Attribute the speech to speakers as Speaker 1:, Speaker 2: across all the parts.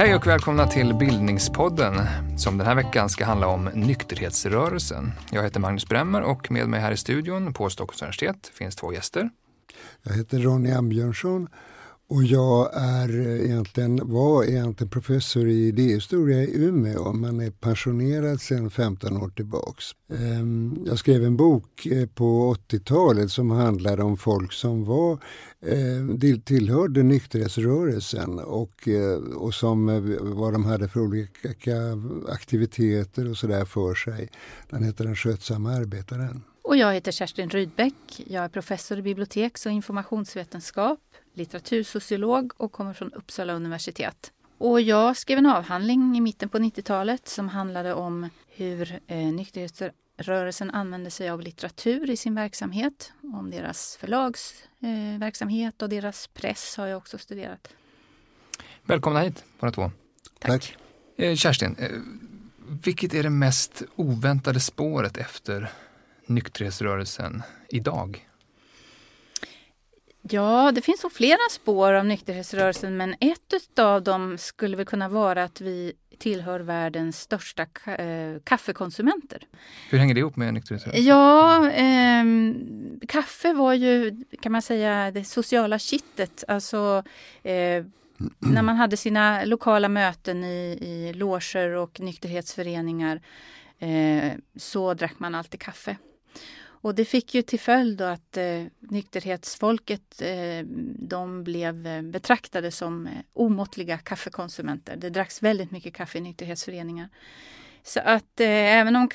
Speaker 1: Hej och välkomna till Bildningspodden som den här veckan ska handla om nykterhetsrörelsen. Jag heter Magnus Bremmer och med mig här i studion på Stockholms universitet finns två gäster.
Speaker 2: Jag heter Ronny Ambjörnsson och jag är eh, egentligen, var egentligen professor i idéhistoria i Umeå men är pensionerad sedan 15 år tillbaks. Ehm, jag skrev en bok eh, på 80-talet som handlade om folk som var, ehm, tillhörde nykterhetsrörelsen och, eh, och som, vad de hade för olika aktiviteter och sådär för sig. Den heter Den skötsamma arbetaren.
Speaker 3: Och jag heter Kerstin Rydbeck. Jag är professor i biblioteks och informationsvetenskap, litteratursociolog och kommer från Uppsala universitet. Och jag skrev en avhandling i mitten på 90-talet som handlade om hur eh, nykterhetsrörelsen använde sig av litteratur i sin verksamhet. Om deras förlagsverksamhet eh, och deras press har jag också studerat.
Speaker 1: Välkomna hit båda två.
Speaker 2: Tack. Tack.
Speaker 1: Eh, Kerstin, eh, vilket är det mest oväntade spåret efter nykterhetsrörelsen idag?
Speaker 3: Ja, det finns nog flera spår av nykterhetsrörelsen men ett av dem skulle väl kunna vara att vi tillhör världens största äh, kaffekonsumenter.
Speaker 1: Hur hänger det ihop med nykterhetsrörelsen?
Speaker 3: Ja, eh, kaffe var ju kan man säga det sociala kittet. Alltså eh, när man hade sina lokala möten i, i loger och nykterhetsföreningar eh, så drack man alltid kaffe. Och det fick ju till följd att eh, nykterhetsfolket eh, de blev eh, betraktade som eh, omåttliga kaffekonsumenter. Det dracks väldigt mycket kaffe i nykterhetsföreningar. Så att eh, även om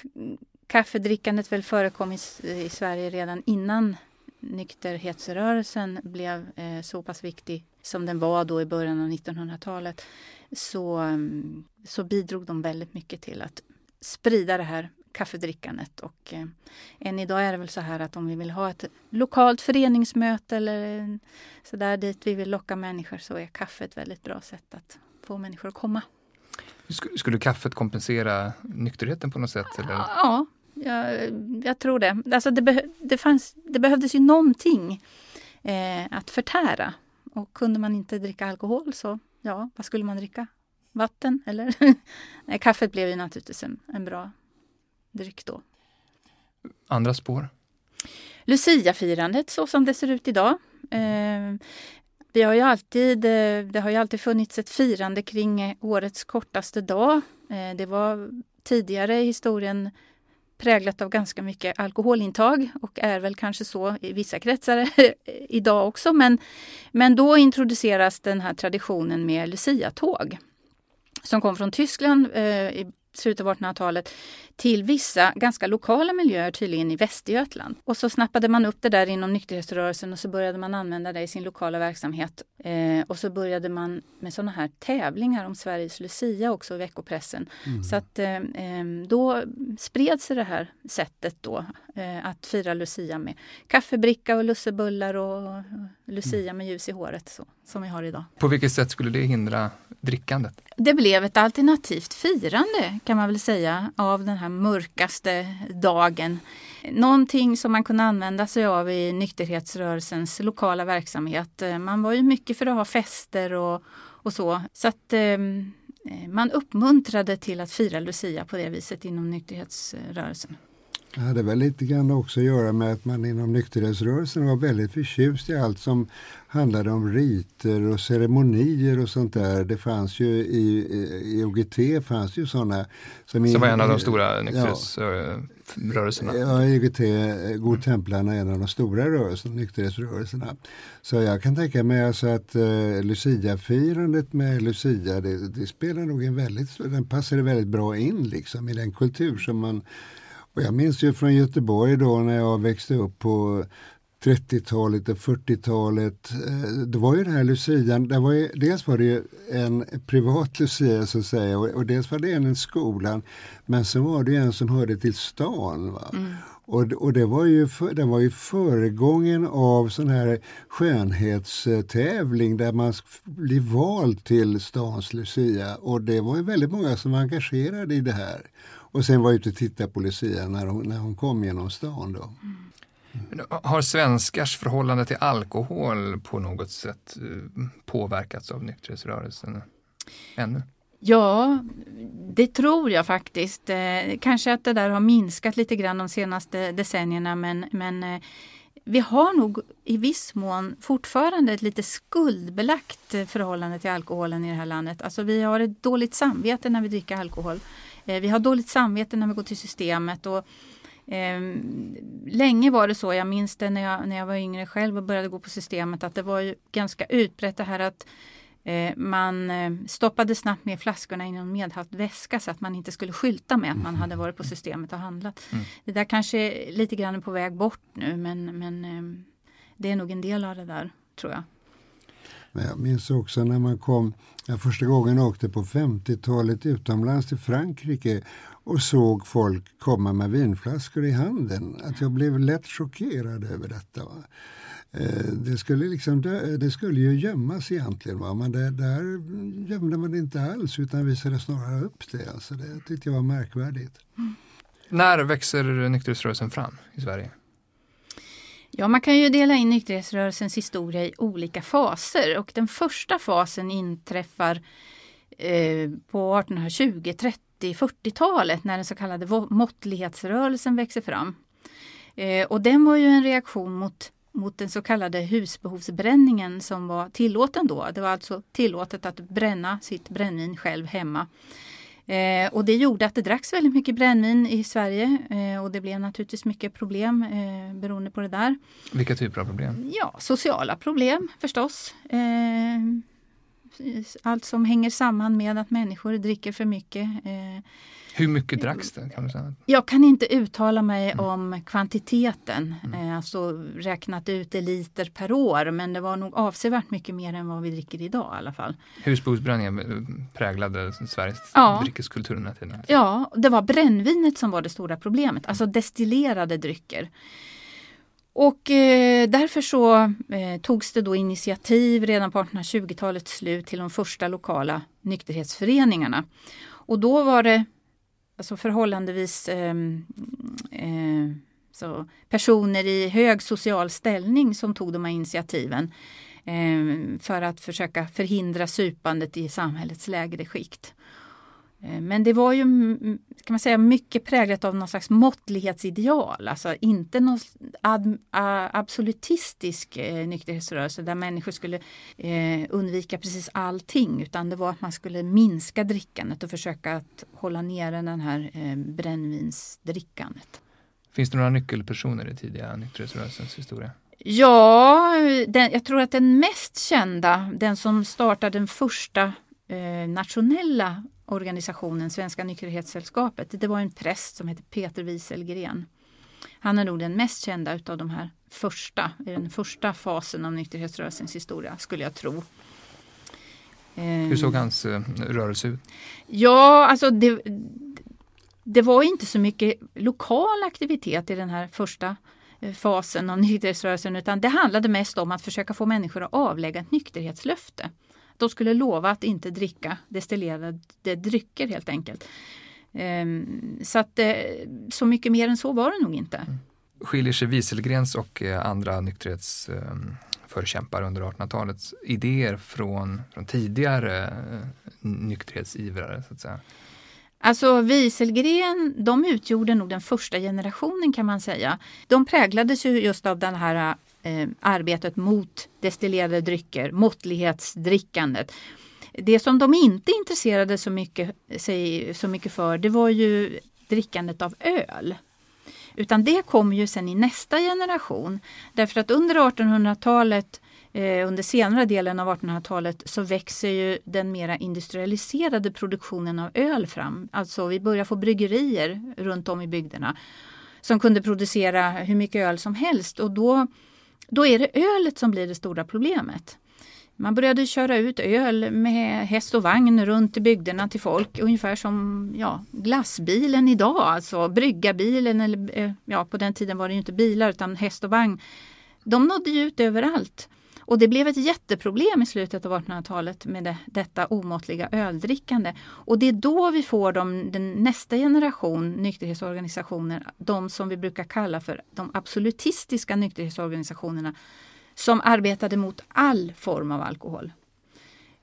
Speaker 3: kaffedrickandet väl förekom i, i, Sverige redan innan nykterhetsrörelsen blev eh, så pass viktig som den var då i början av 1900-talet så, mm, så bidrog de väldigt mycket till att sprida det här kaffedrickandet. Och eh, än idag är det väl så här att om vi vill ha ett lokalt föreningsmöte eller så där dit vi vill locka människor så är kaffe ett väldigt bra sätt att få människor att komma.
Speaker 1: Skulle kaffet kompensera nykterheten på något sätt? Eller?
Speaker 3: Ja, jag, jag tror det. Alltså det, be, det, fanns, det behövdes ju någonting eh, att förtära. Och kunde man inte dricka alkohol så, ja, vad skulle man dricka? Vatten eller? Nej, kaffet blev ju naturligtvis en, en bra dryck då.
Speaker 1: Andra spår?
Speaker 3: Luciafirandet så som det ser ut idag. Eh, vi har ju alltid, eh, det har ju alltid funnits ett firande kring årets kortaste dag. Eh, det var tidigare i historien präglat av ganska mycket alkoholintag och är väl kanske så i vissa kretsar idag också. Men, men då introduceras den här traditionen med Lucia-tåg som kom från Tyskland eh, i slutet av 1800-talet till vissa ganska lokala miljöer, tydligen i Västergötland. Och så snappade man upp det där inom nykterhetsrörelsen och så började man använda det i sin lokala verksamhet. Eh, och så började man med sådana här tävlingar om Sveriges Lucia också i veckopressen. Mm. Så att eh, då spred sig det här sättet då eh, att fira Lucia med kaffebricka och lussebullar och Lucia mm. med ljus i håret så, som vi har idag.
Speaker 1: På vilket sätt skulle det hindra drickandet?
Speaker 3: Det blev ett alternativt firande kan man väl säga av den här mörkaste dagen. Någonting som man kunde använda sig av i nykterhetsrörelsens lokala verksamhet. Eh, man var ju mycket för att ha fester och, och så. Så att eh, eh man uppmuntrade till att fira Lucia på det viset inom nykterhetsrörelsen.
Speaker 2: Det hade väl lite grann också att göra med att man inom nykterhetsrörelsen var väldigt förtjust i allt som handlade om riter och ceremonier och sånt där. Det fanns ju i, i OGT fanns ju sådana.
Speaker 1: Som, som var en av de stora nykterhetsrörelserna?
Speaker 2: Ja, ja OGT, Godtemplarna är en av de stora rörelserna, nykterhetsrörelserna. Så jag kan tänka mig alltså att uh, Lucia-firandet med Lucia, det, det spelar nog en väldigt, den passade väldigt bra in liksom i den kultur som man och jag minns ju från Göteborg då när jag växte upp på 30-talet och 40-talet. Eh, det var ju den här lucian, det var ju, dels var det en privat lucia så att säga och, och dels var det en i skolan. Men sen var det en som hörde till stan. Mm. Och, och det var ju, för, den var ju föregången av sån här skönhetstävling där man blir vald till stans lucia. Och det var ju väldigt många som var engagerade i det här. Och sen var jag ute och tittade på Lucia när hon, när hon kom genom stan. Då.
Speaker 1: Mm. Har svenskars förhållande till alkohol på något sätt eh, påverkats av nykterhetsrörelsen ännu?
Speaker 3: Ja, det tror jag faktiskt. Eh, kanske att det där har minskat lite grann de senaste decennierna men, men eh, vi har nog i viss mån fortfarande ett lite skuldbelagt förhållande till alkoholen i det här landet. Alltså vi har ett dåligt samvete när vi dricker alkohol. Eh, vi har dåligt samvete när vi går till systemet. Och, eh, länge var det så, jag minns det när jag, när jag var yngre själv och började gå på systemet, att det var ganska utbrett det här att eh, man eh, stoppade snabbt ner flaskorna i någon medhavd väska så att man inte skulle skylta med att man hade varit på systemet och handlat. Mm. Det där kanske är lite grann på väg bort nu men, men eh, det är nog en del av det där tror jag.
Speaker 2: Men jag minns också när man kom, jag första gången åkte på 50-talet utomlands till Frankrike och såg folk komma med vinflaskor i handen. Att jag blev lätt chockerad över detta. Va? Eh, det skulle, liksom, det skulle ju gömmas egentligen, va? men det, där gömde man det inte alls utan visade snarare upp det. Alltså det tyckte jag var märkvärdigt. Mm.
Speaker 1: När växer nykterhetsrörelsen fram i Sverige?
Speaker 3: Ja, man kan ju dela in nykterhetsrörelsens historia i olika faser och den första fasen inträffar eh, på 1820, 30, 40-talet när den så kallade måttlighetsrörelsen växer fram. Eh, och den var ju en reaktion mot mot den så kallade husbehovsbränningen som var tillåten då. Det var alltså tillåtet att bränna sitt brännvin själv hemma. Eh, och det gjorde att det dracks väldigt mycket brännvin i Sverige eh, och det blev naturligtvis mycket problem eh, beroende på det där.
Speaker 1: Vilka typer av problem?
Speaker 3: Ja, sociala problem förstås. Eh, allt som hänger samman med att människor dricker för mycket.
Speaker 1: Hur mycket dracks det? Kan du säga?
Speaker 3: Jag kan inte uttala mig mm. om kvantiteten, mm. Eh, alltså räknat ut i liter per år, men det var nog avsevärt mycket mer än vad vi dricker idag i alla fall.
Speaker 1: Husbehovsbränningen eh, präglade Sveriges ja. dryckeskultur den här tiden?
Speaker 3: Ja, det var brännvinet som var det stora problemet, alltså destillerade drycker. Och eh, därför så eh, togs det då initiativ redan på 1820-talets slut till de första lokala nykterhetsföreningarna. Och då var det alltså förhållandevis eh, eh, så personer i hög social ställning som tog de här initiativen eh, för att försöka förhindra supandet i samhällets lägre skikt. Eh, men det var ju kan man säga, mycket präglat av någon slags måttlighetsideal, alltså inte någon ad, absolutistisk eh, nykterhetsrörelse där människor skulle eh, undvika precis allting utan det var att man skulle minska drickandet och försöka att hålla nere den här eh, brännvinsdrickandet.
Speaker 1: Finns det några nyckelpersoner i tidiga nykterhetsrörelsens historia?
Speaker 3: Ja, den, jag tror att den mest kända, den som startade den första eh, nationella organisationen Svenska nykterhetssällskapet. Det var en präst som hette Peter Wieselgren. Han är nog den mest kända utav de här första, i den första fasen av nykterhetsrörelsens historia skulle jag tro.
Speaker 1: Hur såg hans eh, rörelse ut?
Speaker 3: Ja, alltså det, det var inte så mycket lokal aktivitet i den här första eh, fasen av nykterhetsrörelsen utan det handlade mest om att försöka få människor att avlägga ett nykterhetslöfte. De skulle lova att inte dricka destillerade drycker helt enkelt. Ehm, så att eh, så mycket mer än så var det nog inte. Mm.
Speaker 1: Skiljer sig Wieselgrens och eh, andra nykterhetsförkämpar under 1800-talets idéer från, från tidigare eh, nykterhetsivrare? Så att säga?
Speaker 3: Alltså Wieselgren, de utgjorde nog den första generationen kan man säga. De präglades ju just av den här eh, arbetet mot destillerade drycker, måttlighetsdrickandet. Det som de inte intresserade så mycket, sig så mycket för det var ju drickandet av öl. Utan det kom ju sen i nästa generation. Därför att under 1800-talet eh, under senare delen av 1800-talet så växer ju den mera industrialiserade produktionen av öl fram. Alltså vi börjar få bryggerier runt om i bygderna som kunde producera hur mycket öl som helst och då då är det ölet som blir det stora problemet. Man började köra ut öl med häst och vagn runt i bygderna till folk, ungefär som ja, glassbilen idag, alltså bryggarbilen. Eller, eh, ja, på den tiden var det inte bilar utan häst och vagn. De nådde ju ut överallt. Och det blev ett jätteproblem i slutet av 1800-talet med det, detta omåttliga öldrickande. Och det är då vi får de, den, nästa generation nykterhetsorganisationer, de som vi brukar kalla för de absolutistiska nykterhetsorganisationerna, som arbetade mot all form av alkohol.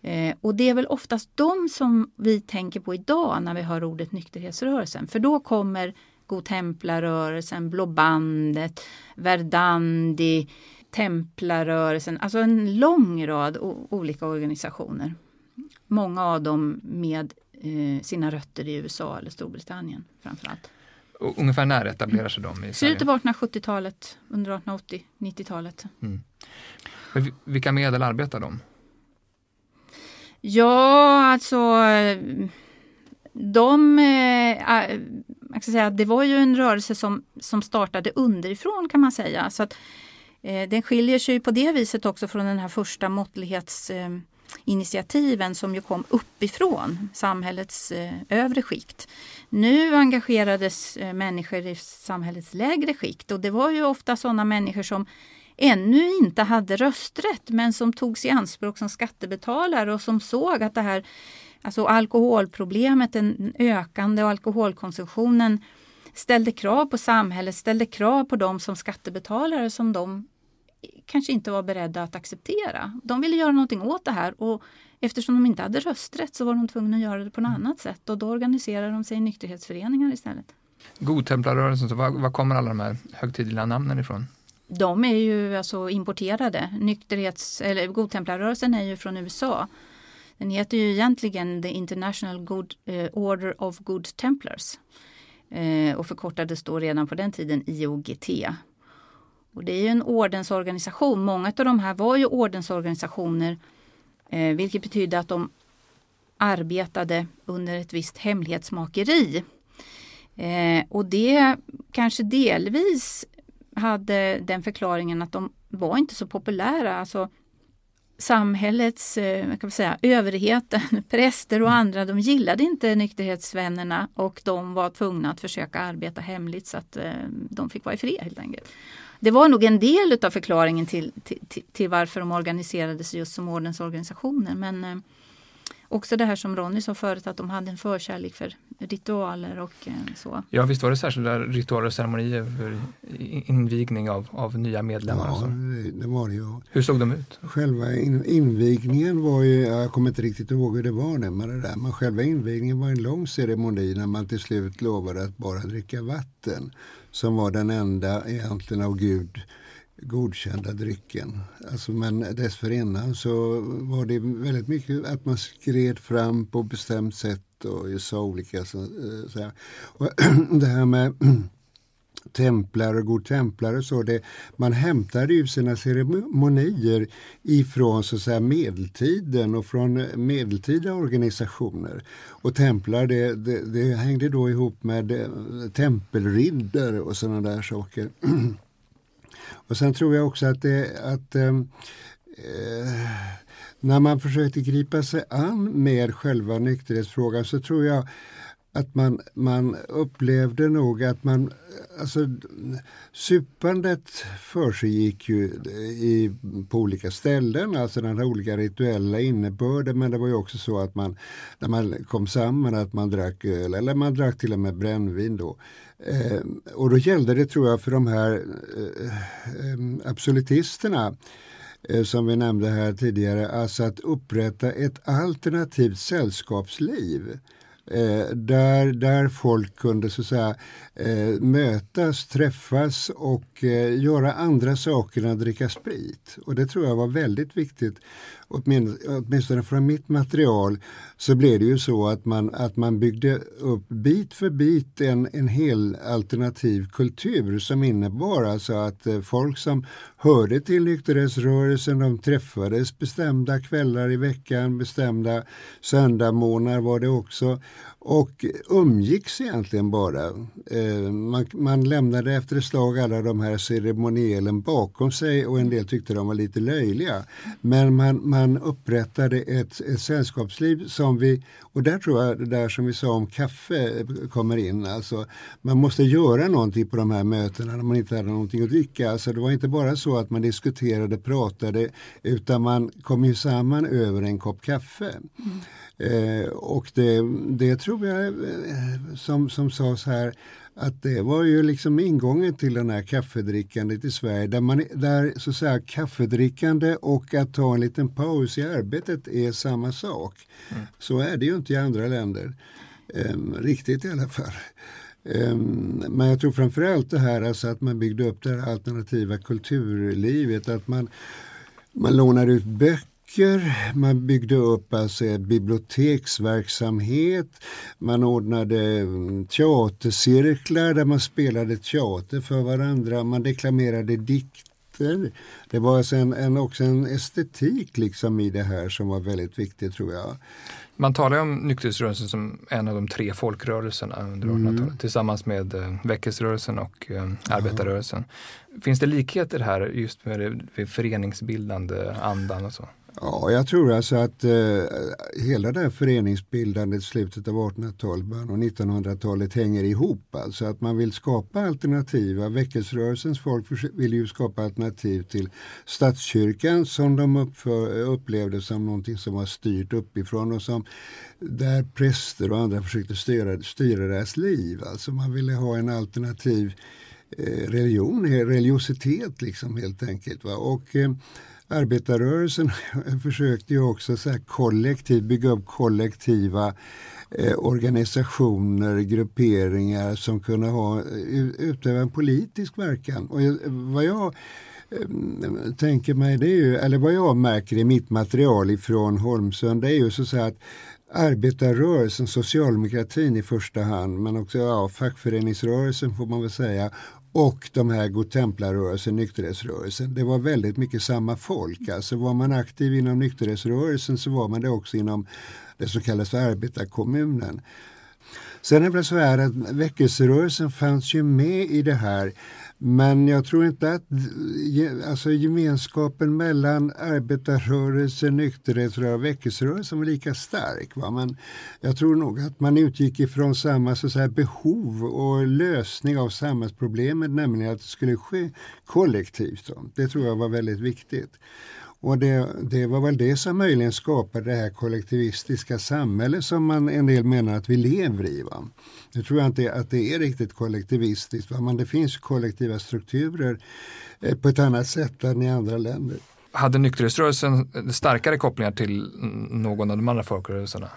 Speaker 3: Eh, och det är väl oftast de som vi tänker på idag när vi hör ordet nykterhetsrörelsen. För då kommer Godtemplarrörelsen, Blå bandet, Verdandi, Templarrörelsen, alltså en lång rad olika organisationer. Många av dem med eh, sina rötter i USA eller Storbritannien framförallt.
Speaker 1: Och ungefär när etablerar sig de i Sverige?
Speaker 3: Slutet av 1870-talet, under 1880-90-talet. Mm.
Speaker 1: Vilka medel arbetar de?
Speaker 3: Ja, alltså de, äh, jag ska säga, det var ju en rörelse som, som startade underifrån kan man säga. Så att, eh, den skiljer sig på det viset också från den här första måttlighetsinitiativen som ju kom uppifrån samhällets eh, övre skikt. Nu engagerades eh, människor i samhällets lägre skikt och det var ju ofta sådana människor som ännu inte hade rösträtt men som togs i anspråk som skattebetalare och som såg att det här alltså alkoholproblemet, den ökande alkoholkonsumtionen ställde krav på samhället, ställde krav på dem som skattebetalare som de kanske inte var beredda att acceptera. De ville göra någonting åt det här och eftersom de inte hade rösträtt så var de tvungna att göra det på något mm. annat sätt och då organiserade de sig i nykterhetsföreningar istället.
Speaker 1: Godtemplarrörelsen, var, var kommer alla de här högtidliga namnen ifrån?
Speaker 3: De är ju alltså importerade. Nykterhets, eller Godtemplarrörelsen är ju från USA. Den heter ju egentligen The International Good, eh, Order of Good Templars eh, och förkortades då redan på den tiden IOGT. Och det är ju en ordensorganisation. Många av de här var ju ordensorganisationer eh, vilket betyder att de arbetade under ett visst hemlighetsmakeri. Eh, och det kanske delvis hade den förklaringen att de var inte så populära. Alltså, samhällets eh, kan man säga, överheten, präster och mm. andra, de gillade inte nykterhetsvännerna och de var tvungna att försöka arbeta hemligt så att eh, de fick vara i fred helt enkelt. Det var nog en del av förklaringen till, till, till varför de organiserades just som ordensorganisationer. Men eh, också det här som Ronny sa förut att de hade en förkärlek för ritualer och eh, så.
Speaker 1: Ja visst var det särskilda ritualer och ceremonier för invigning av, av nya medlemmar?
Speaker 2: Ja, det var det ju.
Speaker 1: Hur såg de ut?
Speaker 2: Själva invigningen var ju, jag kommer inte riktigt ihåg hur det var nu med det där, men själva invigningen var en lång ceremoni när man till slut lovade att bara dricka vatten som var den enda egentligen av Gud godkända drycken. Alltså, men dessförinnan så var det väldigt mycket att man skred fram på bestämt sätt och sa olika så, eh, så här. Och det här med templare och godtemplare så det, man hämtade ju sina ceremonier ifrån så att säga, medeltiden och från eh, medeltida organisationer. Och templar det, det, det hängde då ihop med eh, tempelridder och sådana där saker. Och sen tror jag också att det att eh, eh, när man försökte gripa sig an med själva nykterhetsfrågan så tror jag att man, man upplevde nog att man, alltså supandet försiggick ju i, på olika ställen, alltså den här olika rituella innebörden, men det var ju också så att man, när man kom samman, att man drack öl, eller man drack till och med brännvin då. Eh, och då gällde det tror jag för de här eh, eh absolutisterna eh, som vi nämnde här tidigare, alltså att upprätta ett alternativt sällskapsliv. Eh, där, där folk kunde så att säga, eh, mötas, träffas och eh, göra andra saker än att dricka sprit. Och det tror jag var väldigt viktigt åtminstone från mitt material, så blev det ju så att man, att man byggde upp bit för bit en, en hel alternativ kultur som innebar alltså att eh, folk som hörde till nykterhetsrörelsen, de träffades bestämda kvällar i veckan, bestämda söndagmorgnar var det också och umgicks egentligen bara. Eh, man, man, lämnade efter ett slag alla de här ceremonielen bakom sig och en del tyckte de var lite löjliga. Men man, man upprättade ett, ett sällskapsliv som vi, och där tror jag det där som vi sa om kaffe kommer in. Alltså, man måste göra någonting på de här mötena när man inte hade någonting att dricka. Alltså, det var inte bara så att man diskuterade, pratade, utan man kom ju samman över en kopp kaffe. Mm. Eh, och det, det tror jag, eh, som, som sades här, att det var ju liksom ingången till den här kaffedrickandet i Sverige där, man, där så att säga kaffedrickande och att ta en liten paus i arbetet är samma sak. Mm. Så är det ju inte i andra länder. Um, riktigt i alla fall. Um, men jag tror framförallt det här alltså att man byggde upp det här alternativa kulturlivet, att man man lånar ut böcker böcker, man byggde upp alltså biblioteksverksamhet, man ordnade mm, teatercirklar där man spelade teater för varandra, man deklamerade dikter. Det var alltså en, en, också en estetik liksom i det här som var väldigt viktig tror jag.
Speaker 1: Man talar om nykterhetsrörelsen som en av de tre folkrörelserna under 1800-talet mm. tillsammans med eh, väckelserörelsen och eh, arbetarrörelsen. Finns det likheter här just med det, det föreningsbildande andan och så?
Speaker 2: Ja, jag tror alltså att eh, hela det här föreningsbildandet slutet av 1800-talet, början av 1900-talet hänger ihop. Alltså att man vill skapa alternativa, väckelserörelsens folk vill ju skapa alternativ till statskyrkan som de uppför, upplevde som någonting som var styrt uppifrån och som där präster och andra försökte styra, styra deras liv. Alltså man ville ha en alternativ eh, religion, religiositet liksom helt enkelt. Va? Och, eh, arbetarrörelsen försökte ju också så kollektivt bygga upp kollektiva eh, organisationer, grupperingar som kunde ha, eh, utöva en politisk verkan. Och vad jag eh, tänker mig, det är ju, eller vad jag märker i mitt material ifrån Holmsund, det är ju så att säga att arbetarrörelsen, socialdemokratin i första hand, men också ja, fackföreningsrörelsen får man väl säga och de här godtemplarrörelsen, nykterhetsrörelsen. Det var väldigt mycket samma folk. Alltså var man aktiv inom nykterhetsrörelsen så var man det också inom det som kallas för arbetarkommunen. Sen är det så här att väckelserörelsen fanns ju med i det här men jag tror inte att alltså, gemenskapen mellan arbetarrörelsen, nykterhetsrörelsen och väckelserörelsen var lika stark. Va? Men jag tror nog att man utgick ifrån samma så säga, behov och lösning av samhällsproblemet, nämligen att det skulle ske kollektivt. Det tror jag var väldigt viktigt. Och det, det, var väl det som möjligen skapade det här kollektivistiska samhället som man en del menar att vi lever i. Va? Nu tror jag inte att det är riktigt kollektivistiskt, va? men det finns kollektiva strukturer eh, på ett annat sätt än i andra länder.
Speaker 1: Hade nykterhetsrörelsen starkare kopplingar till någon av de andra folkrörelserna?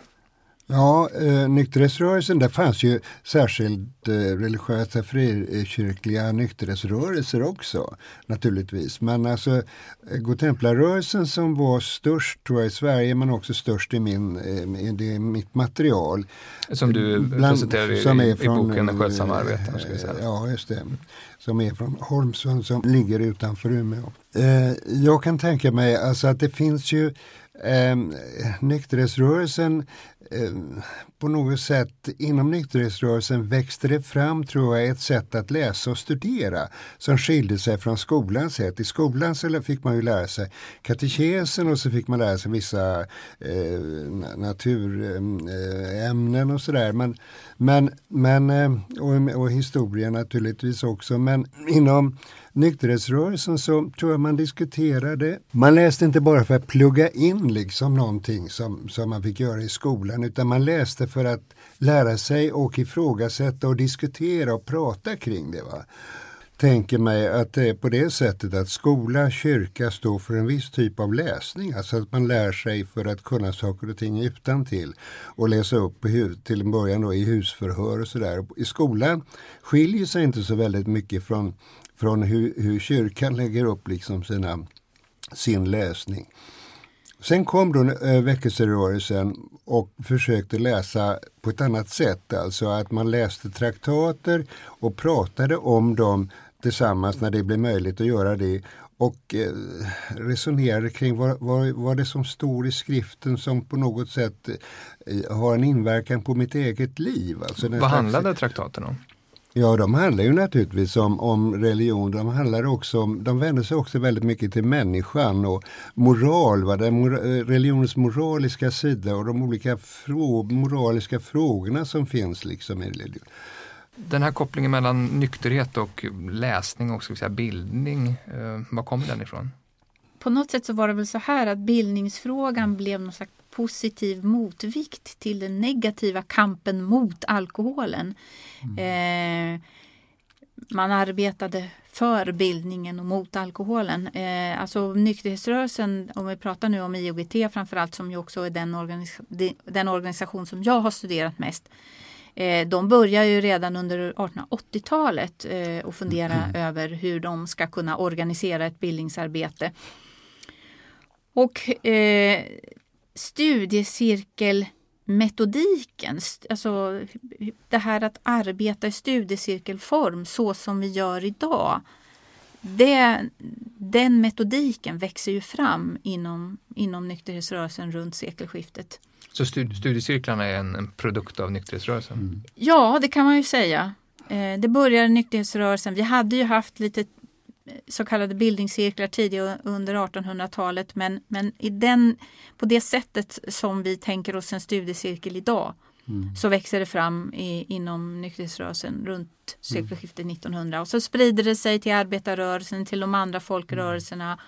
Speaker 2: Ja, eh, nykterhetsrörelsen, där fanns ju särskilt eh, religiösa frikyrkliga nykterhetsrörelser också naturligtvis. Men alltså eh, Godtemplarrörelsen som var störst tror jag i Sverige men också störst i, min, eh, det, mitt material.
Speaker 1: Som du presenterar i, som är från, i boken Den skötsamma arbetaren.
Speaker 2: Ja, just det. Som är från Holmsund som ligger utanför Umeå. Eh, jag kan tänka mig alltså att det finns ju Eh, nykterhetsrörelsen, eh, Ehm, på något sätt inom nykterhetsrörelsen växte det fram tror jag ett sätt att läsa och studera som skilde sig från skolans sätt. I skolan så fick man ju lära sig katekesen och så fick man lära sig vissa eh, naturämnen eh, och sådär. Men, men, men, eh, och, och historia naturligtvis också. Men inom nykterhetsrörelsen så tror jag man diskuterade. Man läste inte bara för att plugga in liksom någonting som, som man fick göra i skolan utan man läste för att lära sig och ifrågasätta och diskutera och prata kring det. Va? tänker mig att det är på det sättet att skola, kyrka står för en viss typ av läsning. Alltså att man lär sig för att kunna saker och ting utan till och läsa upp till en början då i husförhör och sådär. I skolan skiljer sig inte så väldigt mycket från från hur, hur kyrkan lägger upp liksom sina, sin läsning. Sen kom då äh, väckelserörelsen och försökte läsa på ett annat sätt. Alltså att man läste traktater och pratade om dem tillsammans när det blev möjligt att göra det. och eh, resonerade kring vad, vad, vad det som står i skriften som på något sätt eh, har en inverkan på mitt eget liv.
Speaker 1: Alltså vad handlade traktaten om?
Speaker 2: Ja, de handlar ju naturligtvis om, om religion. De, handlar också om, de vänder sig också väldigt mycket till människan och moral, va? Den mor religionens moraliska sida och de olika frå moraliska frågorna som finns liksom i religion.
Speaker 1: Den här kopplingen mellan nykterhet och läsning och ska säga, bildning, eh, var kommer den ifrån?
Speaker 3: På något sätt så var det väl så här att bildningsfrågan blev någon slags positiv motvikt till den negativa kampen mot alkoholen. Mm. Eh, man arbetade för bildningen och mot alkoholen. Eh, alltså nykterhetsrörelsen, om vi pratar nu om IOGT framförallt som ju också är den, organis den organisation som jag har studerat mest. Eh, de börjar ju redan under 1880-talet eh, och fundera mm. över hur de ska kunna organisera ett bildningsarbete. Och eh, studiecirkelmetodiken, alltså det här att arbeta i studiecirkelform så som vi gör idag. Det, den metodiken växer ju fram inom, inom nykterhetsrörelsen runt sekelskiftet.
Speaker 1: Så studiecirklarna är en, en produkt av nykterhetsrörelsen? Mm.
Speaker 3: Ja, det kan man ju säga. Eh, det började nykterhetsrörelsen. Vi hade ju haft lite så kallade bildningscirklar tidigare under 1800-talet men, men i den, på det sättet som vi tänker oss en studiecirkel idag mm. så växer det fram i, inom nykterhetsrörelsen runt sekelskiftet 1900 och så sprider det sig till arbetarrörelsen, till de andra folkrörelserna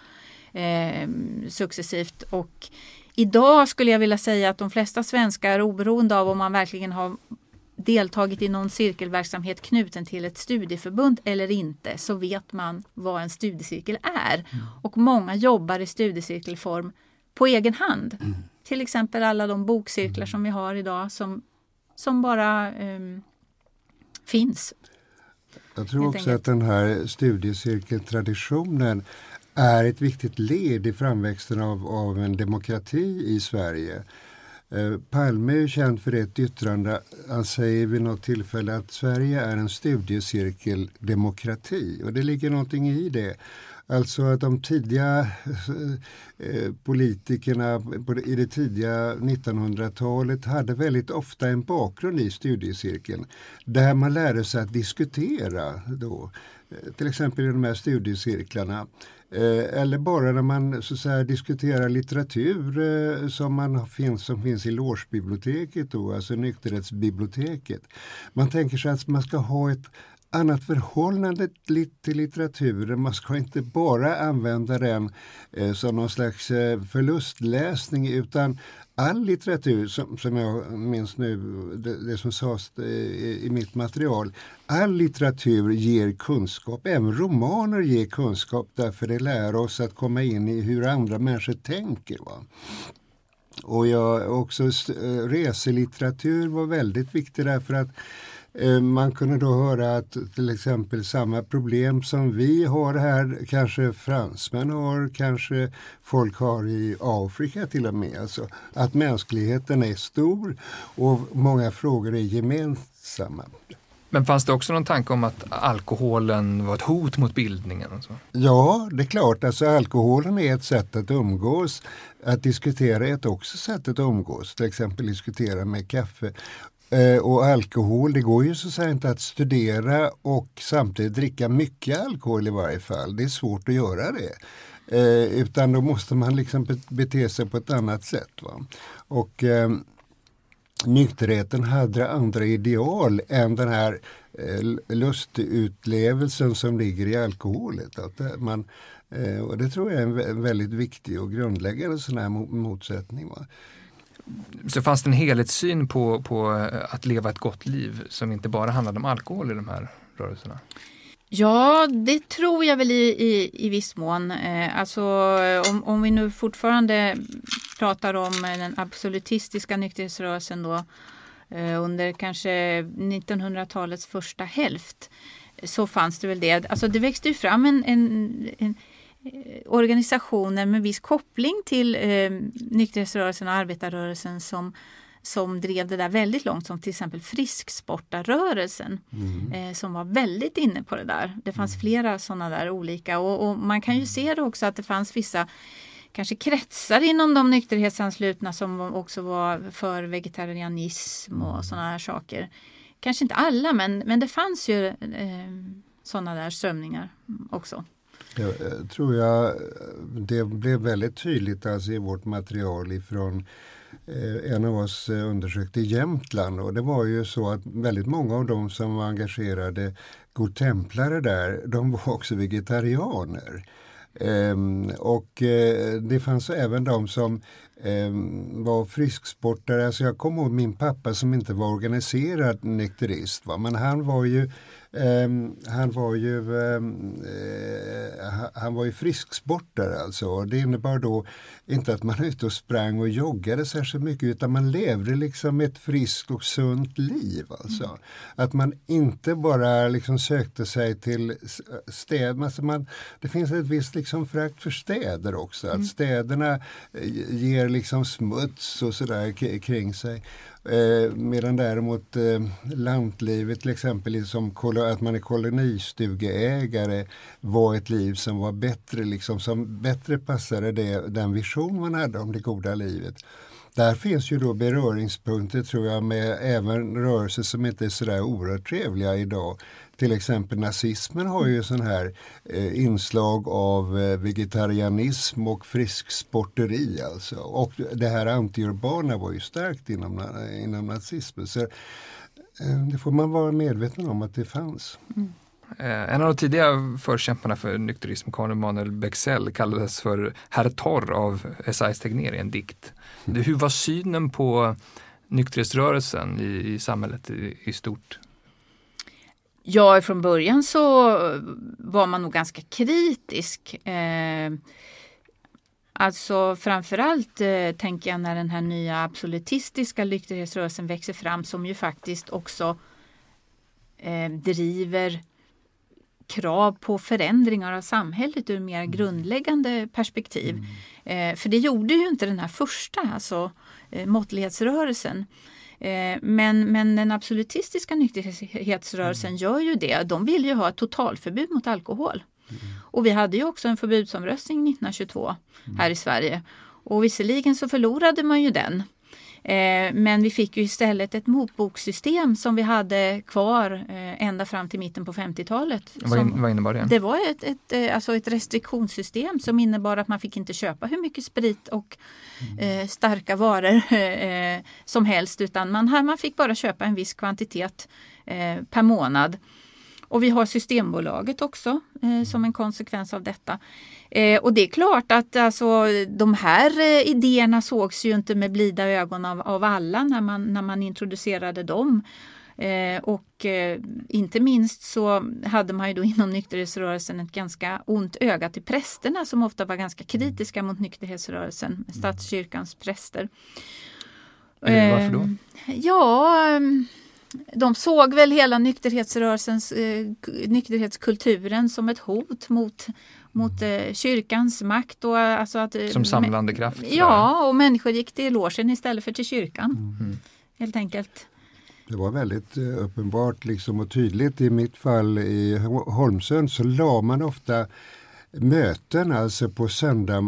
Speaker 3: eh, successivt. Och Idag skulle jag vilja säga att de flesta svenskar oberoende av om man verkligen har deltagit i någon cirkelverksamhet knuten till ett studieförbund eller inte så vet man vad en studiecirkel är. Mm. Och många jobbar i studiecirkelform på egen hand. Mm. Till exempel alla de bokcirklar mm. som vi har idag som, som bara um, finns.
Speaker 2: Jag tror också att den här studiecirkeltraditionen är ett viktigt led i framväxten av, av en demokrati i Sverige. Eh, Palme är känd för ett yttrande. Han säger vid något tillfälle att Sverige är en studiecirkeldemokrati och det ligger någonting i det. Alltså att de tidiga eh, eh politikerna i det tidiga 1900-talet hade väldigt ofta en bakgrund i studiecirkeln där man lärde sig att diskutera då. Eh, till exempel i de här studiecirklarna. Eh, eller bara när man så att säga, diskuterar litteratur eh, som, man finns, som finns i Logebiblioteket, då, alltså nykterhetsbiblioteket. Man tänker sig att man ska ha ett annat förhållande till litteraturen. Man ska inte bara använda den eh, som någon slags förlustläsning utan all litteratur, som, som jag minns nu, det, det som sades eh, i, i, mitt material, all litteratur ger kunskap, även romaner ger kunskap därför det lär oss att komma in i hur andra människor tänker. Va? Och jag, också eh, reselitteratur var väldigt viktig därför att man kunde då höra att till exempel samma problem som vi har här kanske fransmän har, kanske folk har i Afrika till och med. Alltså att mänskligheten är stor och många frågor är gemensamma.
Speaker 1: Men fanns det också någon tanke om att alkoholen var ett hot mot bildningen? Och så?
Speaker 2: Ja, det är klart. Alltså, alkoholen är ett sätt att umgås. Att diskutera är ett också sätt att umgås. Till exempel diskutera med kaffe. Eh, och alkohol, det går ju så att säga inte att studera och samtidigt dricka mycket alkohol i varje fall. Det är svårt att göra det. Eh, utan då måste man liksom bete sig på ett annat sätt. Va? Och eh, nykterheten hade andra ideal än den här eh, lustutlevelsen som ligger i alkoholet. Att eh, man, eh, och det tror jag är en väldigt viktig och grundläggande sån här motsättning. Va?
Speaker 1: Så fanns det en helhetssyn på, på eh, att leva ett gott liv som inte bara handlade om alkohol i de här rörelserna?
Speaker 3: Ja, det tror jag väl i, i, i viss mån. Eh, alltså, eh, om, om vi nu fortfarande pratar om eh, den absolutistiska nykterhetsrörelsen då, eh, under kanske 1900-talets första hälft så fanns det väl det. Alltså det växte ju fram en, en, en organisationer med viss koppling till eh, nykterhetsrörelsen och arbetarrörelsen som, som drev det där väldigt långt som till exempel frisksportarrörelsen mm. eh, som var väldigt inne på det där. Det fanns mm. flera sådana där olika och, och, man kan ju se det också att det fanns vissa kanske kretsar inom de nykterhetsanslutna som också var för vegetarianism och mm. sådana här saker. Kanske inte alla men, men det fanns ju eh, sådana där strömningar också.
Speaker 2: Jag, jag tror jag eh, det blev väldigt tydligt alltså i vårt material ifrån eh, en av oss eh, undersökte Jämtland och det var ju så att väldigt många av dem som var engagerade godtemplare där, de var också vegetarianer. Ehm, och det fanns även de som ehm, var frisksportare. Alltså jag kommer ihåg min pappa som inte var organiserad nykterist. Va? Men han var ju han var ju um, uh, han var ju frisksportare alltså. Det innebar då inte att man ute och sprang och joggade särskilt mycket utan man levde liksom ett friskt och sunt liv. Alltså. Mm. Att man inte bara liksom sökte sig till städer. Alltså man, det finns ett visst liksom frakt för städer också. Mm. Att städerna eh, ger liksom smuts och sådär kring sig. Eh, medan däremot eh, lantlivet till exempel, som att man är kolonistugeägare var ett liv som var bättre, liksom, som bättre passade det, den vision man hade om det goda livet. Där finns ju då beröringspunkter tror jag med även rörelser som inte är sådär oerhört trevliga idag. Till exempel nazismen har ju sån här eh, inslag av eh, vegetarianism och frisksporteri alltså. Och det här antiurbana var ju starkt inom, inom nazismen. Så eh, det får man vara medveten om att det fanns. Mm.
Speaker 1: Eh, en av de tidiga förkämparna för nykterism, Karl Emanuel Bexell, kallades för Herr Torr av Esaias Tegnér i en dikt. Hur var synen på nykterhetsrörelsen i, i samhället i, i stort?
Speaker 3: Ja, från början så var man nog ganska kritisk. Eh, alltså framförallt eh, tänker jag när den här nya absolutistiska nykterhetsrörelsen växer fram som ju faktiskt också eh, driver krav på förändringar av samhället ur mer mm. grundläggande perspektiv. Mm. Eh, för det gjorde ju inte den här första, alltså eh, måttlighetsrörelsen. Eh, men, men den absolutistiska nykterhetsrörelsen mm. gör ju det. De vill ju ha ett totalförbud mot alkohol. Mm. Och vi hade ju också en förbudsomröstning 1922 mm. här i Sverige. Och visserligen så förlorade man ju den. Eh, men vi fick ju istället ett motbokssystem som vi hade kvar eh, ända fram till mitten på 50-talet.
Speaker 1: Vad, in, vad innebar det?
Speaker 3: Det var ett, ett, eh, alltså ett restriktionssystem som innebar att man fick inte köpa hur mycket sprit och mm. starka varor som helst utan man, man fick bara köpa en viss kvantitet per månad. Och vi har Systembolaget också eh, som en konsekvens av detta. Eh, och det är klart att alltså, de här eh, idéerna sågs ju inte med blida ögon av, av alla när man, när man introducerade dem. Eh, och eh, inte minst så hade man ju då inom nykterhetsrörelsen ett ganska ont öga till prästerna som ofta var ganska kritiska mot nykterhetsrörelsen, statskyrkans präster.
Speaker 1: varför då?
Speaker 3: Ja, de såg väl hela nykterhetsrörelsens, eh, nykterhetskulturen som ett hot mot, mot eh, kyrkans makt. Och, alltså att,
Speaker 1: som samlande kraft?
Speaker 3: Ja, och människor gick till logen istället för till kyrkan. Mm. Helt enkelt.
Speaker 2: Det var väldigt eh, uppenbart liksom och tydligt. I mitt fall i Holmsund så la man ofta möten alltså på söndag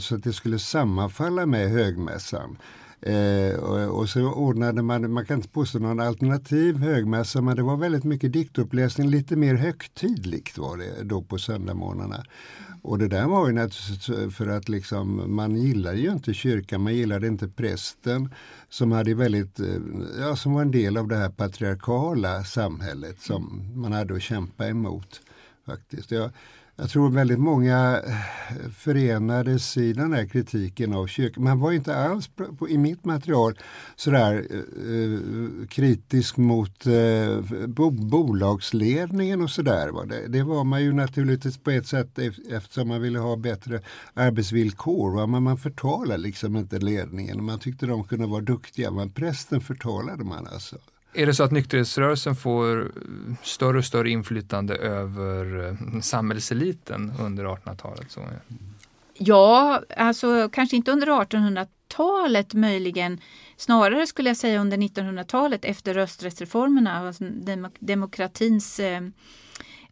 Speaker 2: så att det skulle sammanfalla med högmässan. Eh, och, och, så ordnade man, man kan inte påstå någon alternativ högmässa, men det var väldigt mycket diktuppläsning, lite mer högtidligt var det då på söndagsmorgnarna. Och det där var ju naturligtvis för att liksom, man gillade ju inte kyrkan, man gillade inte prästen som hade väldigt, eh, ja som var en del av det här patriarkala samhället som man hade att kämpa emot. faktiskt. Jag, jag tror väldigt många eh, förenades i den här kritiken av kyrkan. Man var inte alls på, i mitt material sådär eh, eh, kritisk mot eh, bo, bolagsledningen och sådär. Det, det var man ju naturligtvis på ett sätt eftersom man ville ha bättre arbetsvillkor. Va? Men man förtalade liksom inte ledningen. Man tyckte de kunde vara duktiga men prästen förtalade man alltså.
Speaker 1: Är det så att nykterhetsrörelsen får eh, större och större inflytande över eh, samhällseliten under 1800-talet?
Speaker 3: Ja, alltså kanske inte under 1800-talet möjligen snarare skulle jag säga under 1900-talet efter rösträttsreformerna, alltså demokratins eh,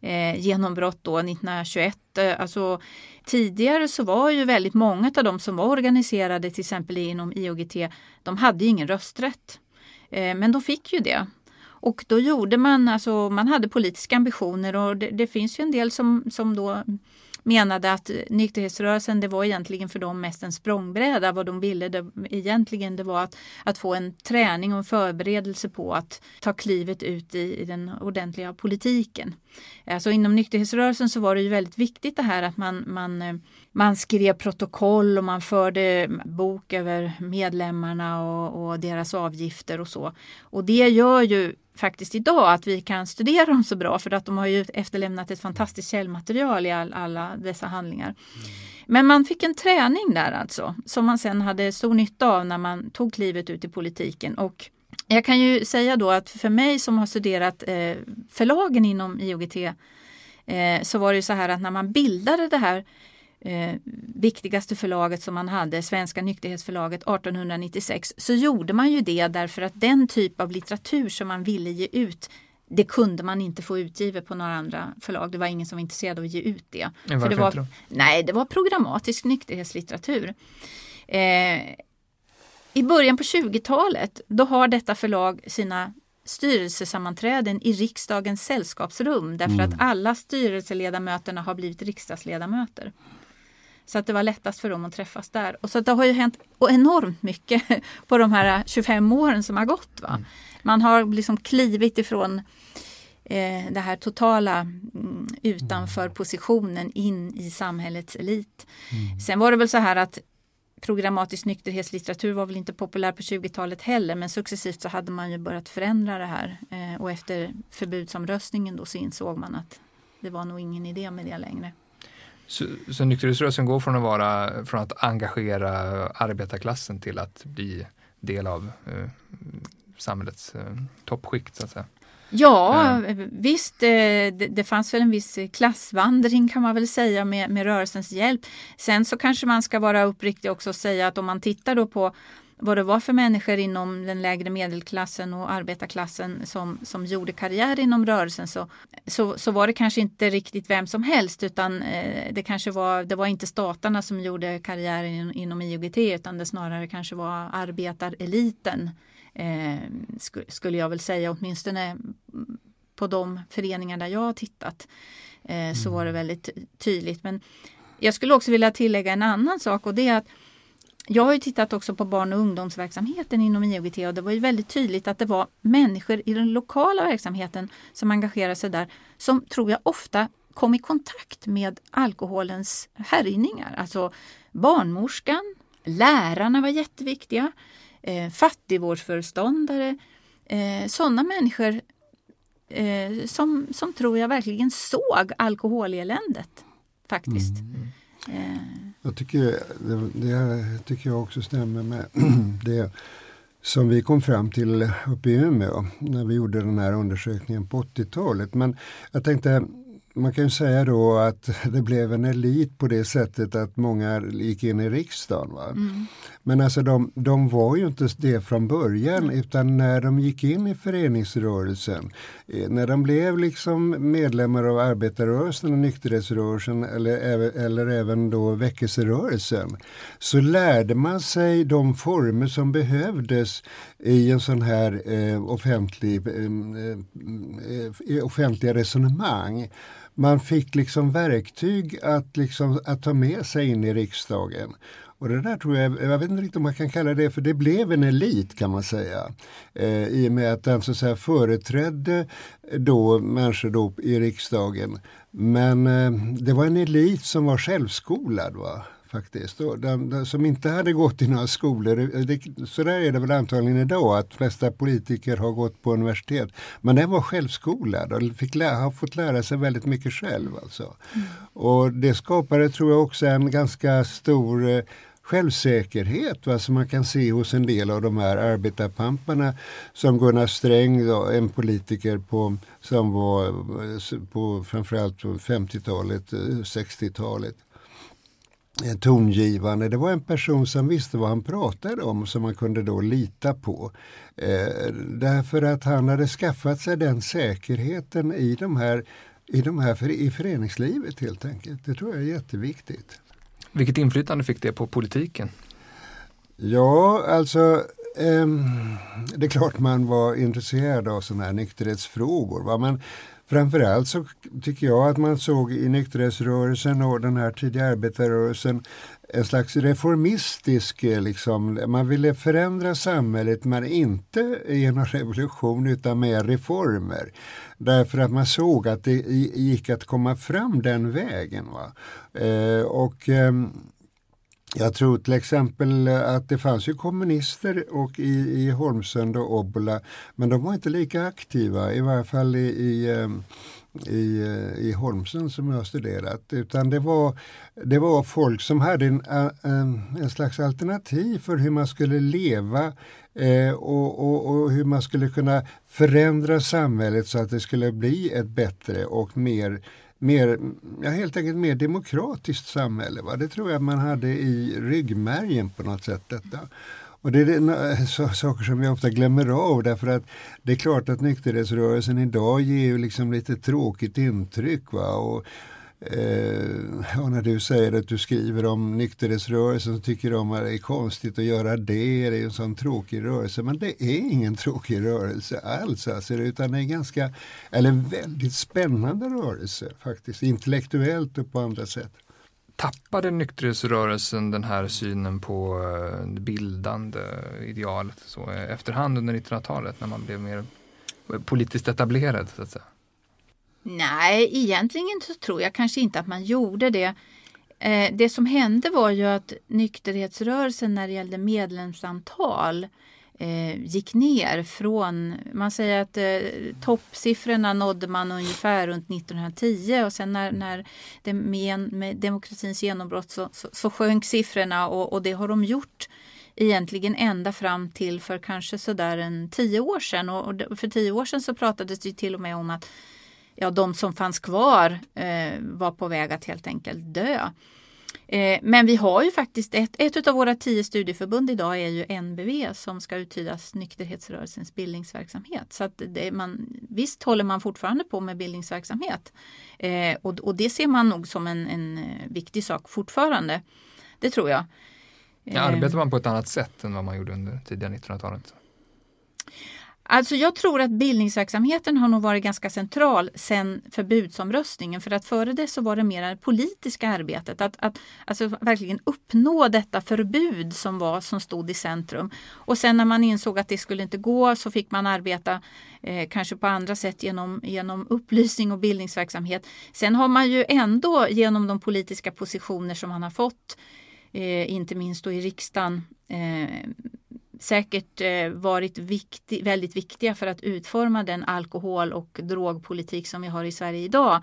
Speaker 3: eh, genombrott då 1921. Alltså, tidigare så var ju väldigt många av de som var organiserade till exempel inom IOGT, de hade ingen rösträtt. Eh, men de fick ju det. Och då gjorde man, alltså man hade politiska ambitioner och det, det finns ju en del som, som då menade att nykterhetsrörelsen det var egentligen för dem mest en språngbräda. Vad de ville det, egentligen det var att, att få en träning och en förberedelse på att ta klivet ut i, i den ordentliga politiken. Alltså inom nykterhetsrörelsen så var det ju väldigt viktigt det här att man, man, eh, man skrev protokoll och man förde bok över medlemmarna och, och deras avgifter och så. Och det gör ju faktiskt idag att vi kan studera dem så bra för att de har ju efterlämnat ett fantastiskt källmaterial i all, alla dessa handlingar. Mm. Men man fick en träning där alltså som man sen hade stor nytta av när man tog klivet ut i politiken. Och jag kan ju säga då att för mig som har studerat eh, förlagen inom IOGT eh, så var det så här att när man bildade det här eh, viktigaste förlaget som man hade, Svenska nykterhetsförlaget 1896, så gjorde man ju det därför att den typ av litteratur som man ville ge ut det kunde man inte få utgivet på några andra förlag. Det var ingen som var intresserad av att ge ut det.
Speaker 1: Ja,
Speaker 3: För det var, nej, det var programmatisk nykterhetslitteratur. Eh, I början på 20-talet då har detta förlag sina styrelsesammanträden i riksdagens sällskapsrum därför mm. att alla styrelseledamöterna har blivit riksdagsledamöter. Så att det var lättast för dem att träffas där. Och så det har ju hänt enormt mycket på de här 25 åren som har gått. Va? Mm. Man har liksom klivit ifrån eh, det här totala mm, utanför positionen in i samhällets elit. Mm. Sen var det väl så här att programmatisk nykterhetslitteratur var väl inte populär på 20-talet heller men successivt så hade man ju börjat förändra det här eh, och efter förbudsomröstningen då så insåg man att det var nog ingen idé med det längre.
Speaker 1: Så, så nykterhetsrörelsen går från att, vara, från att engagera arbetarklassen till att bli del av eh, samhällets eh, toppskikt så att säga?
Speaker 3: Ja, ja. visst, eh, det, det, fanns väl en viss klassvandring kan man väl säga med, med rörelsens hjälp. Sen så kanske man ska vara uppriktig också och säga att om man tittar då på vad det var för människor inom den lägre medelklassen och arbetarklassen som, som gjorde karriär inom rörelsen så, så, så var det kanske inte riktigt vem som helst utan eh, det kanske var, det var inte staterna som gjorde karriär in, inom IOGT utan det snarare kanske var arbetareliten eh, sk skulle jag väl säga åtminstone på de föreningar där jag har tittat eh, så var det mm. väldigt tydligt. Men jag skulle också vilja tillägga en annan sak och det är att jag har ju tittat också på barn och ungdomsverksamheten inom IOGT och det var ju väldigt tydligt att det var människor i den lokala verksamheten som engagerade sig där som tror jag ofta kom i kontakt med alkoholens härjningar. Alltså barnmorskan, lärarna var jätteviktiga, eh, fattigvårdsföreståndare, eh, sådana människor eh, som, som tror jag verkligen såg alkoholeländet faktiskt. Mm.
Speaker 2: Jag tycker det, det tycker jag också stämmer med det som vi kom fram till uppe i Umeå när vi gjorde den här undersökningen på 80-talet. Men jag tänkte man kan ju säga då att det blev en elit på det sättet att många gick in i riksdagen. Mm. Men alltså de, de var ju inte det från början mm. utan när de gick in i föreningsrörelsen, eh, när de blev liksom medlemmar av arbetarrörelsen och nykterhetsrörelsen eller, eller även då väckelserörelsen, så lärde man sig de former som behövdes i en sån här eh, offentlig, eh, eh, eh offentliga resonemang man fick liksom verktyg att, liksom, att ta med sig in i riksdagen. Och det där tror jag, jag vet inte riktigt om man kan kalla det för det blev en elit kan man säga. Eh, I och med att den så att säga företrädde då människor då i riksdagen. Men eh, det var en elit som var självskolad. Va? Faktiskt. De, de, som inte hade gått i några skolor. Det, så där är det väl antagligen idag att de flesta politiker har gått på universitet. Men den var självskolad och fick lä, har fått lära sig väldigt mycket själv. Alltså. Mm. Och det skapade tror jag också en ganska stor eh, självsäkerhet va, som man kan se hos en del av de här arbetarpamparna som Gunnar Sträng, då, en politiker på, som var eh, på framförallt 50-talet, 60-talet. Eh, tongivande. Det var en person som visste vad han pratade om som man kunde då lita på. Eh, därför att han hade skaffat sig den säkerheten i de här i, de här, i föreningslivet helt enkelt. Det tror jag är jätteviktigt.
Speaker 1: Vilket inflytande fick det på politiken?
Speaker 2: Ja, alltså Um, det är klart man var intresserad av sådana här nykterhetsfrågor. Va? Men framförallt så tycker jag att man såg i nykterhetsrörelsen och den här tidiga arbetarrörelsen en slags reformistisk, eh, liksom, man ville förändra samhället men inte genom revolution utan med reformer. Därför att man såg att det gick att komma fram den vägen. Va? Eh, och eh, jag tror till exempel eh, att det fanns ju kommunister och i, i Holmsund och Obbola men de var inte lika aktiva, i varje fall i, i eh, i, eh, i Holmsund som jag har studerat. Utan det var, det var folk som hade en, en, en slags alternativ för hur man skulle leva eh, och, och, och, hur man skulle kunna förändra samhället så att det skulle bli ett bättre och mer mer, ja, helt enkelt mer demokratiskt samhälle. Va? Det tror jag man hade i ryggmärgen på något sätt. detta. Och det är så, saker som vi ofta glömmer av därför att det är klart att nykterhetsrörelsen idag ger ju liksom lite tråkigt intryck. Va? Och, Eh, och när du säger att du skriver om nykterhetsrörelsen så tycker de att det är konstigt att göra det, det är en sån tråkig rörelse. Men det är ingen tråkig rörelse alls, alltså, utan det är en ganska, eller väldigt spännande rörelse faktiskt, intellektuellt och på andra sätt.
Speaker 1: Tappade nykterhetsrörelsen den här synen på det bildande idealet så, eh, efterhand under 1900-talet när man blev mer politiskt etablerad? Så att säga?
Speaker 3: Nej, egentligen så tror jag kanske inte att man gjorde det. Eh, det som hände var ju att nykterhetsrörelsen när det gällde medlemsantal eh, gick ner från, man säger att eh, toppsiffrorna nådde man ungefär runt 1910 och sen när, när det, med, med demokratins genombrott så, så, så sjönk siffrorna och, och det har de gjort egentligen ända fram till för kanske sådär en tio år sedan. Och, och för tio år sedan så pratades det till och med om att ja, de som fanns kvar eh, var på väg att helt enkelt dö. Eh, men vi har ju faktiskt ett, ett av våra tio studieförbund idag är ju NBV som ska uttydas nykterhetsrörelsens bildningsverksamhet. Så att det, man, visst håller man fortfarande på med bildningsverksamhet eh, och, och, det ser man nog som en, en eh, viktig sak fortfarande. Det tror jag.
Speaker 1: Ja, arbetar man på ett annat sätt än vad man gjorde under tidiga 1900-talet?
Speaker 3: Alltså jag tror att bildningsverksamheten har nog varit ganska central sen förbudsomröstningen för att före det så var det mer det politiska arbetet. Att, att alltså verkligen uppnå detta förbud som, var, som stod i centrum. Och sen när man insåg att det skulle inte gå så fick man arbeta eh, kanske på andra sätt genom, genom upplysning och bildningsverksamhet. Sen har man ju ändå genom de politiska positioner som man har fått eh, inte minst då i riksdagen eh, säkert eh, varit viktig, väldigt viktiga för att utforma den alkohol och drogpolitik som vi har i Sverige idag.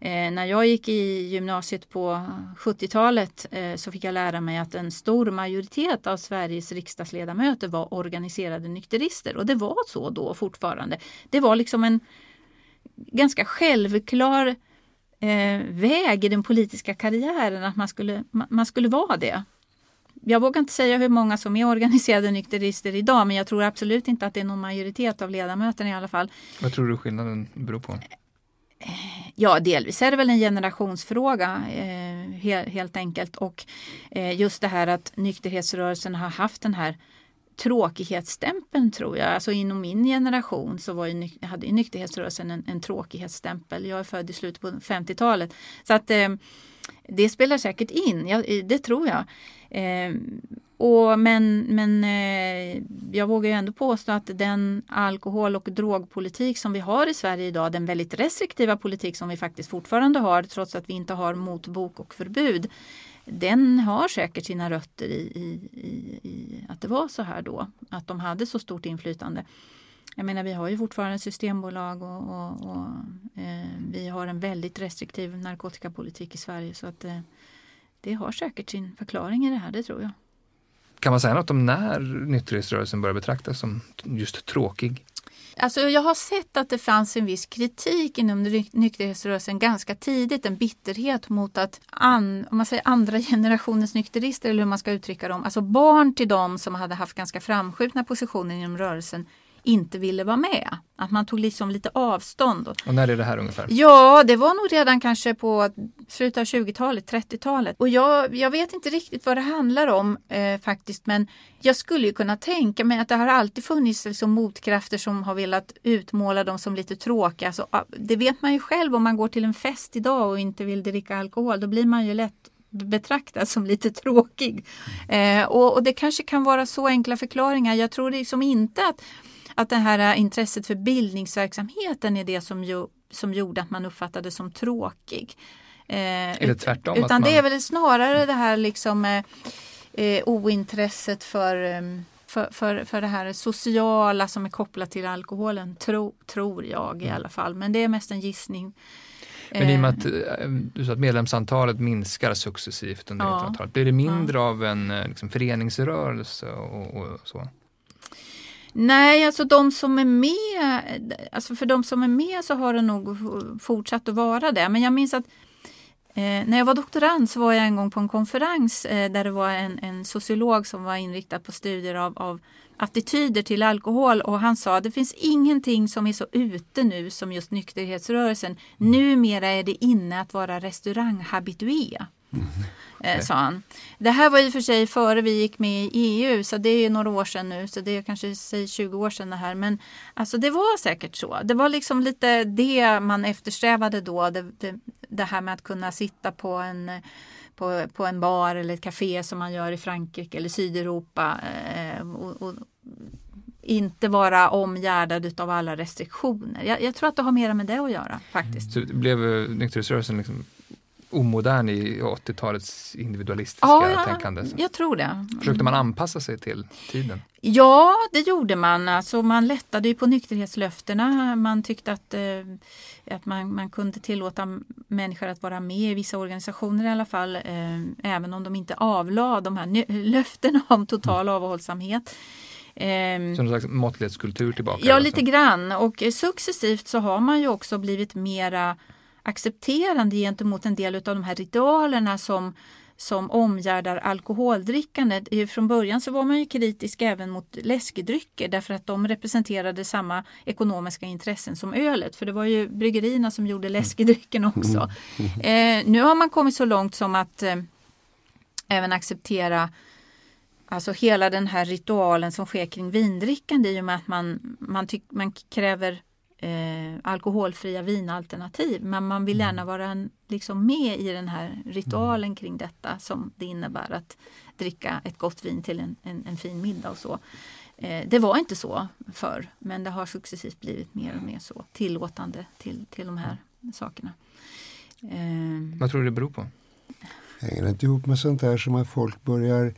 Speaker 3: Eh, när jag gick i gymnasiet på 70-talet eh, så fick jag lära mig att en stor majoritet av Sveriges riksdagsledamöter var organiserade nykterister och det var så då fortfarande. Det var liksom en ganska självklar väg i den politiska karriären att man skulle, man skulle vara det jag vågar inte säga hur många som är organiserade nykterister idag men jag tror absolut inte att det är någon majoritet av ledamöterna i alla fall.
Speaker 1: Vad tror du skillnaden beror på?
Speaker 3: Ja, delvis är det väl en generationsfråga eh, helt, enkelt och eh, just det här att nykterhetsrörelsen har haft den här tråkighetsstämpeln tror jag. Alltså inom min generation så var ju, hade ju nykterhetsrörelsen en, en tråkighetsstämpel. Jag är född i slutet på 50-talet. Så att eh, det spelar säkert in, ja, det tror jag. Eh, och men men eh, jag vågar ju ändå påstå att den alkohol och drogpolitik som vi har i Sverige idag, den väldigt restriktiva politik som vi faktiskt fortfarande har trots att vi inte har motbok och förbud, den har säkert sina rötter i, i, i, i att det var så här då, att de hade så stort inflytande. Jag menar vi har ju fortfarande systembolag och, och, och eh, vi har en väldigt restriktiv narkotikapolitik i Sverige så att eh, det har säkert sin förklaring i det här, det tror jag.
Speaker 1: Kan man säga något om när nykterhetsrörelsen börjar betraktas som just tråkig?
Speaker 3: Alltså jag har sett att det fanns en viss kritik inom nykterhetsrörelsen ganska tidigt, en bitterhet mot att an, om man säger andra generationens nykterister eller hur man ska uttrycka dem, alltså barn till dem som hade haft ganska framskjutna positioner inom rörelsen inte ville vara med. Att man tog liksom lite avstånd.
Speaker 1: Och när är det här ungefär?
Speaker 3: Ja, det var nog redan kanske på slutet av 20-talet, 30-talet. Och jag, jag vet inte riktigt vad det handlar om eh, faktiskt, men jag skulle ju kunna tänka mig att det har alltid funnits liksom, motkrafter som har velat utmåla dem som lite tråkiga. Alltså, det vet man ju själv om man går till en fest idag och inte vill dricka alkohol, då blir man ju lätt betraktad som lite tråkig. Eh, och, och, det kanske kan vara så enkla förklaringar. Jag tror liksom inte att att det här intresset för bildningsverksamheten är det som, ju, som gjorde att man uppfattade som tråkig.
Speaker 1: Eh, det tvärtom?
Speaker 3: Utan
Speaker 1: man...
Speaker 3: det är väl snarare det här liksom eh, eh ointresset för, ehm, för, för, för det här sociala som är kopplat till alkoholen, tro, tror jag i mm. alla fall. Men det är mest en gissning.
Speaker 1: Men i och med att, eh, du sa att medlemsantalet minskar successivt under ja. 1900-talet, blir det mindre ja. av en eh, liksom, föreningsrörelse och, och så?
Speaker 3: Nej, alltså de som är med, alltså för de som är med så har det nog fortsatt att vara det. Men jag minns att eh, när jag var doktorand så var jag en gång på en konferens eh, där det var en, en, sociolog som var inriktad på studier av, av attityder till alkohol och han sa det finns ingenting som är så ute nu som just nykterhetsrörelsen. Numera är det inne att vara restauranghabitué. Mm. Eh, sa han. Det här var i och för sig före vi gick med i EU så det är några år sedan nu så det är kanske säg 20 år sedan det här men alltså det var säkert så. Det var liksom lite det man eftersträvade då. Det, det, det här med att kunna sitta på en på, på en bar eller ett café som man gör i Frankrike eller Sydeuropa eh, och, och, inte vara omgärdad av alla restriktioner. Jag, jag, tror att det har mer med det att göra faktiskt.
Speaker 1: Så blev eh, nykterhetsrörelsen liksom omodern i 80-talets individualistiska
Speaker 3: ja, ja,
Speaker 1: tänkande?
Speaker 3: Jag tror det.
Speaker 1: Försökte man anpassa sig till tiden?
Speaker 3: Ja, det gjorde man. Alltså man lättade ju på nykterhetslöftena. Man tyckte att, eh, att man, man kunde tillåta människor att vara med i vissa organisationer i alla fall. Eh, även om de inte avlade de här löftena om total mm. avhållsamhet.
Speaker 1: Eh, Som någon slags måttlighetskultur tillbaka?
Speaker 3: Ja, lite grann. Och successivt så har man ju också blivit mera accepterande gentemot en del av de här ritualerna som, som omgärdar alkoholdrickandet. Från början så var man ju kritisk även mot läskedrycker därför att de representerade samma ekonomiska intressen som ölet. För det var ju bryggerierna som gjorde mm. läskedrycken också. Eh, nu har man kommit så långt som att eh, även acceptera Alltså hela den här ritualen som sker kring vindrickande i och med att man, man, tyck, man kräver eh, alkoholfria vinalternativ. Men man vill gärna mm. vara en, liksom med i den här ritualen mm. kring detta som det innebär att dricka ett gott vin till en, en, en fin middag och så. Eh, det var inte så förr men det har successivt blivit mer och mer så tillåtande till, till de här sakerna.
Speaker 1: Eh, Vad tror du det beror på?
Speaker 2: Hänger det inte ihop med sånt där som att folk börjar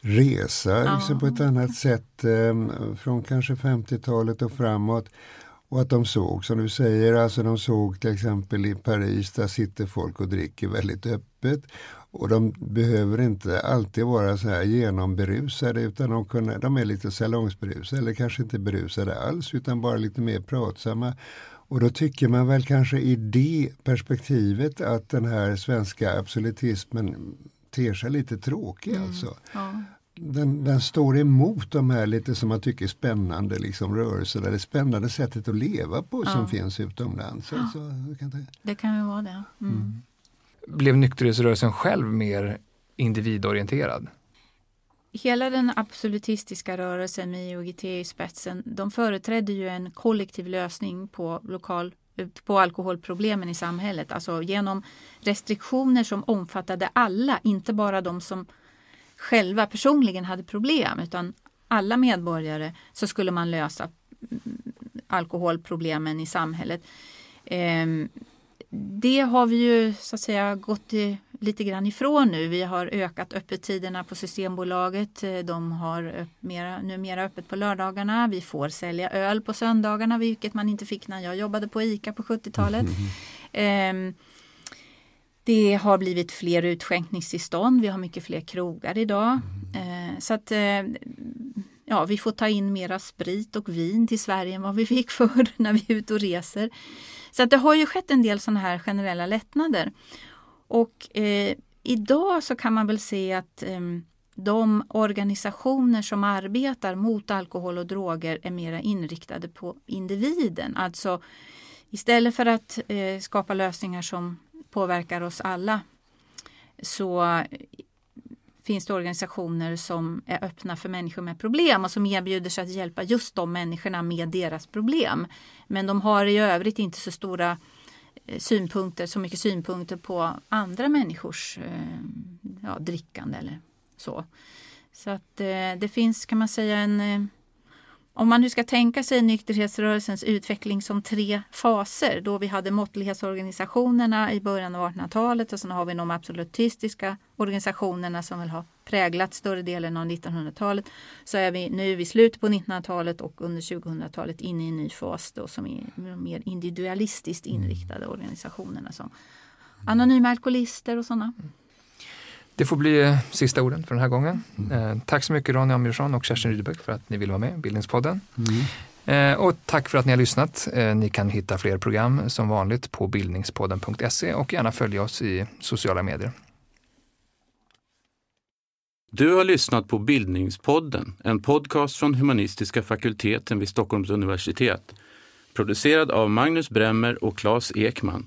Speaker 2: resa ja. liksom på ett annat sätt eh, från kanske 50-talet och framåt. Och att de såg, som du säger, alltså de såg till exempel i Paris, där sitter folk och dricker väldigt öppet. Och de behöver inte alltid vara så här genomberusade utan de, kunna, de är lite salongsberusade eller kanske inte berusade alls utan bara lite mer pratsamma. Och då tycker man väl kanske i det perspektivet att den här svenska absolutismen ter sig lite tråkig mm. alltså. Ja den, den står emot de här lite som man tycker spännande liksom, rörelserna, det spännande sättet att leva på ja. som finns utomlands. Ja. Alltså,
Speaker 3: kan det... det kan ju vara det. Mm. Mm.
Speaker 1: Blev nykterhetsrörelsen själv mer individorienterad?
Speaker 3: Hela den absolutistiska rörelsen med IOGT i spetsen, de företrädde ju en kollektiv lösning på lokal på alkoholproblemen i samhället, alltså genom restriktioner som omfattade alla, inte bara de som själva personligen hade problem utan alla medborgare så skulle man lösa alkoholproblemen i samhället. Ehm, det har vi ju så att säga gått lite grann ifrån nu. Vi har ökat öppettiderna på Systembolaget. De har mera, numera öppet på lördagarna. Vi får sälja öl på söndagarna vilket man inte fick när jag jobbade på ICA på 70-talet. Mm. Det har blivit fler utskänkningstillstånd. Vi har mycket fler krogar idag. Mm. Eh, så att eh, ja, vi får ta in mera sprit och vin till Sverige än vad vi fick förr när vi är ute och reser. Så att det har ju skett en del sådana här generella lättnader. Och eh, idag så kan man väl se att eh, de organisationer som arbetar mot alkohol och droger är mera inriktade på individen. Alltså istället för att eh, skapa lösningar som påverkar oss alla så finns det organisationer som är öppna för människor med problem och som erbjuder sig att hjälpa just de människorna med deras problem. Men de har i övrigt inte så stora eh, synpunkter, så mycket synpunkter på andra människors eh, ja, drickande eller så. Så att eh, det finns kan man säga en om man nu ska tänka sig nykterhetsrörelsens utveckling som tre faser, då vi hade måttlighetsorganisationerna i början av 1800-talet och sen har vi de absolutistiska organisationerna som väl har präglat större delen av 1900-talet. Så är vi nu i slutet på 1900-talet och under 2000-talet inne i en ny fas då, som är mer individualistiskt inriktade organisationerna som Anonyma Alkoholister och sådana.
Speaker 1: Det får bli eh, sista orden för den här gången. Mm. Eh, tack så mycket Ronny Amjörsson och Kerstin Rydbeck för att ni vill vara med i Bildningspodden. Mm. Eh, och tack för att ni har lyssnat. Eh, ni kan hitta fler program som vanligt på bildningspodden.se och gärna följa oss i sociala medier.
Speaker 4: Du har lyssnat på Bildningspodden, en podcast från humanistiska fakulteten vid Stockholms universitet. Producerad av Magnus Bremmer och Claes Ekman